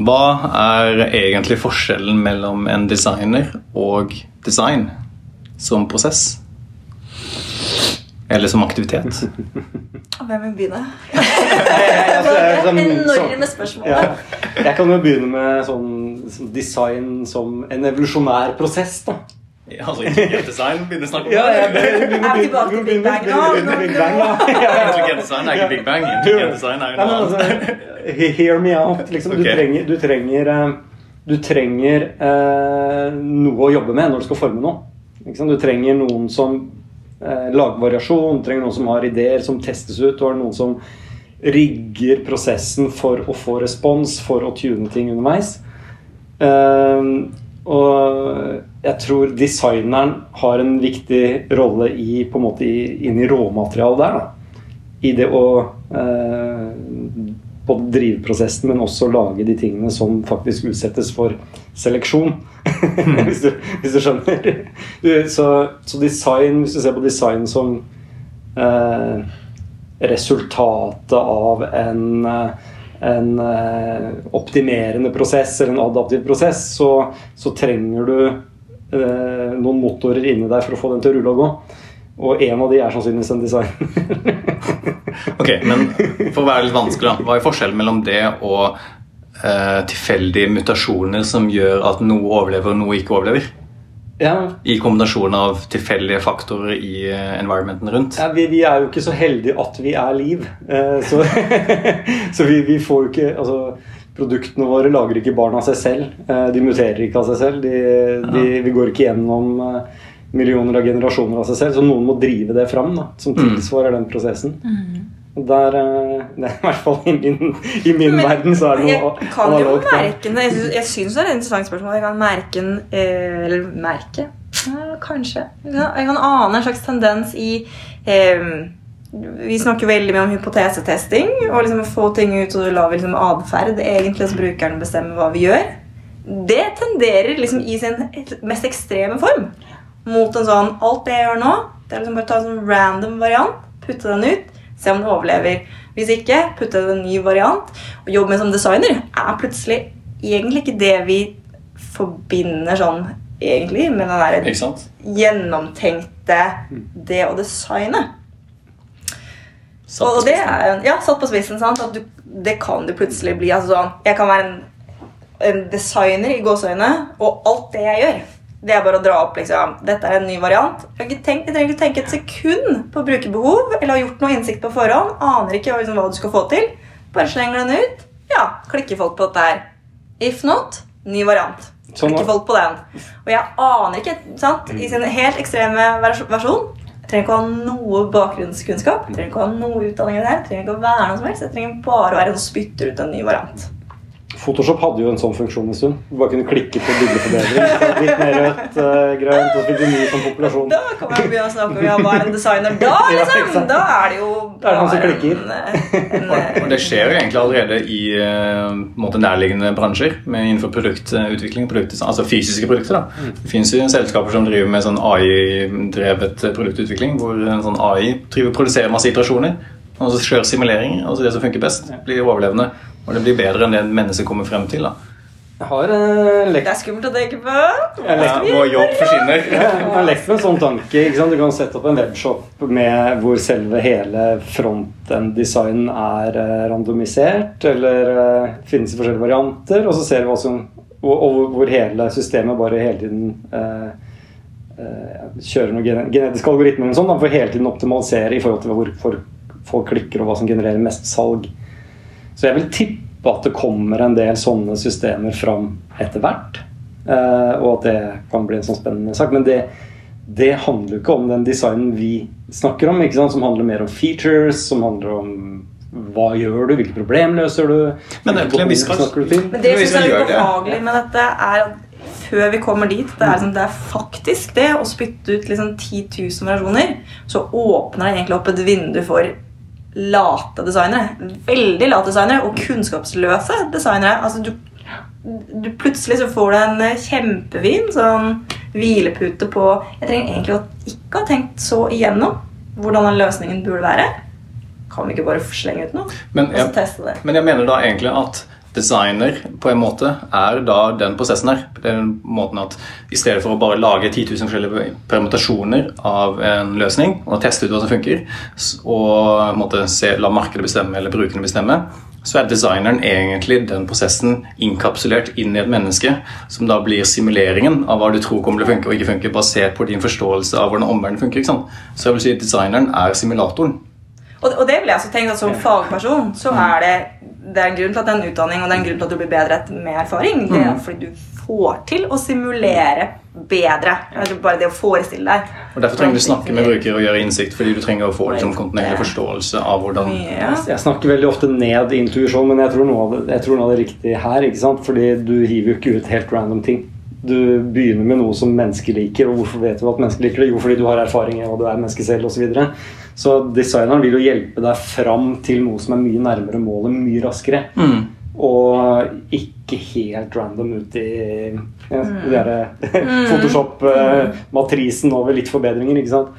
Hva er egentlig forskjellen mellom en designer og design som prosess? Eller som aktivitet? Hvem vil begynne? Altså, Det sånn- enorme spørsmål. Ja. Jeg kan jo begynne med sånn, sånn design som en evolusjonær prosess. da. Altså intelligent design begynner å snakke om Ja, det. vi må tilbake til Big Bang Big Bang. Ja, ja, ja. Intelligent design er ikke Big Bang. Intelligent design er jo noe annet. hear me out. Liksom. Du trenger, du trenger, eh, du trenger eh, noe å jobbe med når du skal forme noe. Ikke sant? Du trenger noen som eh, lager variasjon, du trenger noen som har ideer som testes ut. Du har noen som rigger prosessen for å få respons, for å tune ting underveis. Eh, og jeg tror designeren har en viktig rolle i, på en måte, inn i råmaterialet der. da i det å eh, både drive prosessen, men også lage de tingene som faktisk utsettes for seleksjon. hvis, du, hvis du skjønner. Så, så design, hvis du ser på design som eh, resultatet av en eh, en eh, optimerende prosess eller en adaptiv prosess, så, så trenger du eh, noen motorer inni deg for å få den til å rulle og gå. Og en av de er sannsynligvis en design. Ok, men for å være litt vanskelig. Hva er forskjellen mellom det og eh, tilfeldige mutasjoner som gjør at noe overlever og noe ikke overlever? Ja, I kombinasjon av tilfeldige faktorer i eh, environmenten rundt? ja, vi, vi er jo ikke så heldige at vi er liv. Eh, så så vi, vi får jo ikke altså, Produktene våre lager ikke barn av seg selv. Eh, de muterer ikke av seg selv. De, de, vi går ikke gjennom millioner av generasjoner av seg selv. Så noen må drive det fram, da, som Mm. tilsvarer den prosessen. Og Der, eh, det er I hvert fall i min, i min Men verden så er det noe Jeg kan jo merke den. Jeg syns- Jeg syns det er et interessant spørsmål. Jeg kan merke den eh, Eller merke? Kanskje. Jeg kan, jeg kan ane en slags tendens i eh, Vi snakker veldig mye om hypotesetesting og liksom få ting ut og la vi liksom atferd. Egentlig så brukeren bestemmer hva vi gjør. Det tenderer liksom i sin mest ekstreme form mot en sånn Alt det jeg gjør nå, det er liksom bare å ta en sånn random variant, putte den ut, se om du overlever. Hvis ikke, putte en ny variant. Og jobbe med som designer er plutselig egentlig ikke det vi forbinder sånn egentlig med den der gjennomtenkte det å designe. Og det er ja, satt på spissen. sant? At du, det kan du plutselig bli. altså sånn, Jeg kan være en, en designer i gåseøyne, og alt det jeg gjør, det er bare å dra opp liksom, Dette er en ny variant. Jeg, har ikke tenkt, jeg trenger ikke tenke et sekund på brukerbehov eller har gjort noe innsikt på forhånd. Aner ikke liksom, hva du skal få til. Bare slenger den ut. Ja, klikker folk på dette her. If not, ny variant. Sånn, Klikker folk på den. Og jeg aner ikke, sant, i sin helt ekstreme vers- versjon trenger ikke å ha noe bakgrunnskunnskap. Trenger ikke å ha noe utdanning i det her. Trenger ikke å være noe som helst. Jeg trenger bare å være en spytter ut en ny variant. Photoshop hadde jo en sånn funksjon en stund. Du bare kunne klikke på bildeforbedring. Litt mer rødt, eh, grønt, og så fikk du ny sånn populasjon. Da kommer jeg og begynner å snakke om ja, hva er en designer da, liksom? Da er det jo Det er han som klikker. En, en, Og det skjer jo egentlig allerede i eh, måte nærliggende bransjer med innenfor produktutvikling. Produktdesign, altså fysiske produkter. da. Det finnes jo selskaper som driver med sånn AI-drevet produktutvikling, hvor en sånn AI driver produserer masse iterasjoner. Og så kjører simuleringer, og så det som funker best, blir overlevende. Og det blir bedre enn det mennesket kommer frem til. da. Jeg har en lekt det er skummelt å tenke på. Ja, vår jobb forsvinner. Jeg har lekt med en sånn tanke. Ikke sant? Du kan sette opp en webshop med hvor selve hele frontend-design er eh, randomisert, eller eh, finnes i forskjellige varianter, og så ser vi hva som og, og hvor hele systemet bare hele tiden eh, eh, kjører noen genetiske algoritmer og sånn, for hele tiden optimalisere i forhold til hvor hvor folk klikker, og hva som genererer mest salg. Så jeg vil tippe at det kommer en del sånne systemer fram etter hvert. eh, og at det kan bli en sånn spennende sak. Men det, det handler jo ikke om den designen vi snakker om, ikke sant? som handler mer om features, som handler om hva gjør du, hvilke problem løser du, Men det, til en viss grad- du til. Men det synes jeg er ubehagelig behagelig med dette, er at før vi kommer dit Det er, liksom, det er faktisk det å spytte ut liksom 10 000 versjoner. Så åpner det egentlig opp et vindu for late designere. Veldig late designere og kunnskapsløse designere. Altså, du, du Plutselig så får du en kjempefin sånn hvilepute på Jeg trenger egentlig å ikke ha tenkt så igjennom hvordan den løsningen burde være. Kan vi ikke bare slenge ut noe? Men, Og så teste det. men jeg mener da egentlig at designer på en måte er da den prosessen her. Er den måten at I stedet for å bare lage 10 000 forskjellige permutasjoner av en løsning og teste ut hva som funker, og måte, se, la markedet bestemme eller brukerne bestemme, så er designeren egentlig den prosessen inkapsulert inn i et menneske, som da blir simuleringen av hva du tror kommer til å funke og ikke funke, basert på din forståelse av hvordan omverdenen funker. Så jeg vil si at designeren er simulatoren. Og, og det vil jeg også tenke at som fagperson så er det det er en grunn til at det er en utdanning og det er en grunn til at du blir bedre med erfaring. Det er fordi du får til å simulere bedre. Altså bare det å forestille deg. Og Derfor trenger du snakke med bruker og gjøre innsikt, fordi du trenger å få liksom, kontinuerlig forståelse av hvordan Ja. Jeg snakker veldig ofte ned intuisjon, men jeg tror noe av det, jeg tror noe av det riktige her. ikke sant? Fordi du hiver jo ikke ut helt random ting. Du begynner med noe som mennesker liker. Og hvorfor vet du at mennesker liker det? Jo, fordi du har erfaring og du er menneske selv osv. Så, designeren vil jo hjelpe deg fram til noe som er mye nærmere målet mye raskere. mm. Og ikke helt random ut i ja, Mm. Photoshop-matrisen over litt forbedringer, ikke sant.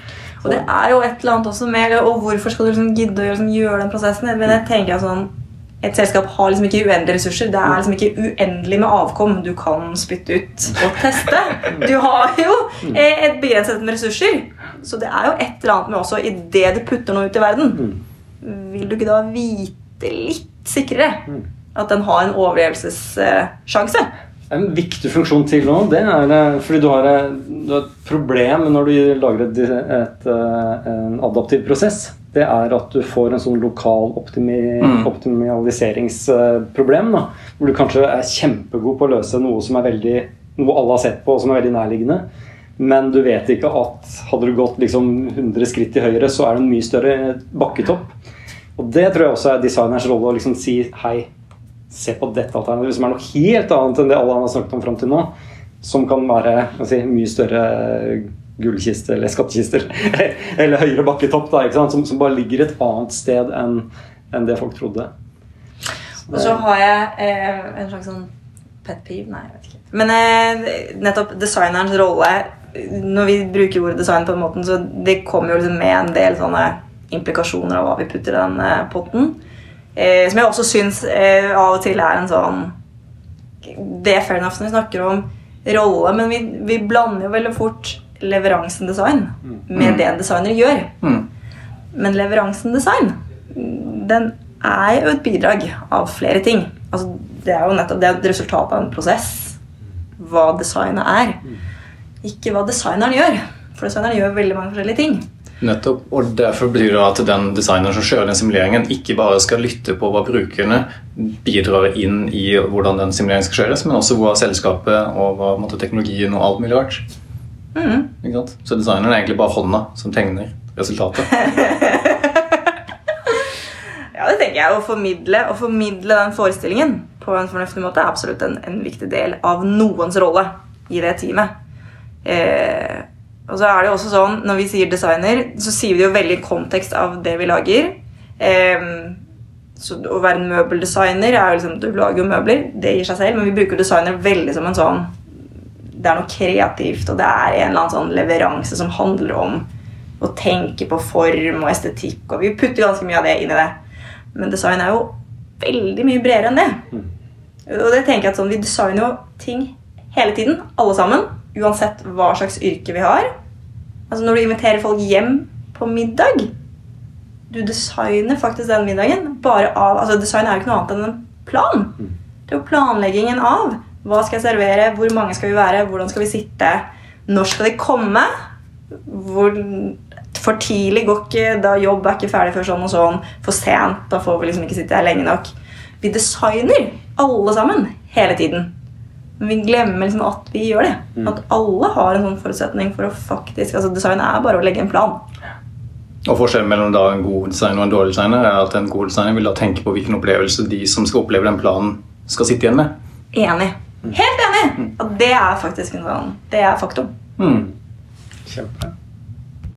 Og det er jo et eller annet også med Og hvorfor skal du liksom gidde å gjøre, liksom, gjøre den prosessen? Men jeg tenker sånn et selskap har liksom ikke uendelige ressurser. Det er liksom ikke uendelig med avkom du kan spytte ut og teste. Du har jo eh, et begrenset med ressurser. Så det er jo et eller annet med også idet du putter noe ut i verden, vil du ikke da vite litt sikrere at den har en overlevelsessjanse? En viktig funksjon til nå, det er eh, fordi du har, eh, du har et problem når du lager et, et, eh, en adaptiv prosess. Det er at du får en sånn lokal optimi, Mm. optimaliseringsproblem. Da, hvor du kanskje er kjempegod på å løse noe som er veldig noe alle har sett på, og som er veldig nærliggende. Men du vet ikke at hadde du gått liksom 100 skritt til høyre, så er det en mye større bakketopp. Og det tror jeg også er designers rolle å liksom si hei, se på dette alternativet, som er noe helt annet enn det alle han har snakket om fram til nå. Som kan være si, mye større gullkiste eller skattkister. eller høyere bakketopp, da? Som, som bare ligger et annet sted enn enn det folk trodde. Og så har jeg eh, en slags sånn pet peeve Nei, jeg vet ikke. Men eh, nettopp designerens rolle Når vi bruker ordet design på den måten, så det kommer jo liksom med en del sånne implikasjoner av hva vi putter i den eh, potten. Eh, som jeg også syns eh, av og til er en sånn Det er fair enough når vi snakker om rolle, men vi, vi blander jo veldig fort leveransen design med det en designer gjør. Mm. Men leveransen design, den er jo et bidrag av flere ting. Altså, det er jo nettopp det er et resultat av en prosess. Hva designet er. Ikke hva designeren gjør. For designeren gjør veldig mange forskjellige ting. Nettopp, og Derfor betyr det at den designeren som kjører den simuleringen, ikke bare skal lytte på hva brukerne bidrar inn i hvordan den simuleringen skal kjøres, men også hva selskapet og hva på måte, teknologien og alt mulig rart. Mm. Så designeren er egentlig bare hånda som tegner resultatet. Ja, det tenker jeg. Å formidle, å formidle den forestillingen på en fornuftig måte er absolutt en, en viktig del av noens rolle i det teamet. Eh, og så er det jo også sånn, Når vi sier designer, så sier vi det jo veldig i kontekst av det vi lager. Eh, så Å være en møbeldesigner er jo liksom, Du lager jo møbler, det gir seg selv, men vi bruker designer veldig som en sånn Det er noe kreativt, og det er en eller annen sånn leveranse som handler om å tenke på form og estetikk, og vi putter ganske mye av det inn i det. Men design er jo veldig mye bredere enn det. Og det tenker jeg at sånn, Vi designer jo ting hele tiden, alle sammen. Uansett hva slags yrke vi har. Altså Når du inviterer folk hjem på middag Du designer faktisk den middagen bare av altså Design er jo ikke noe annet enn en plan. Det er jo planleggingen av hva skal jeg servere, hvor mange skal vi være, hvordan skal vi sitte, når skal de komme, hvor for tidlig går ikke, da jobb er ikke ferdig før sånn og sånn, for sent, da får vi liksom ikke sitte her lenge nok. Vi designer alle sammen hele tiden. Men vi glemmer liksom at vi gjør det. At alle har en sånn forutsetning for å faktisk altså Design er bare å legge en plan. Og Forskjellen mellom da en god designer og en dårlig designer er at en god designer vil da tenke på hvilken opplevelse de som skal oppleve den planen, skal sitte igjen med. Enig. Helt enig! At det er faktisk en sånn Det er faktum. Mm. Kjempe.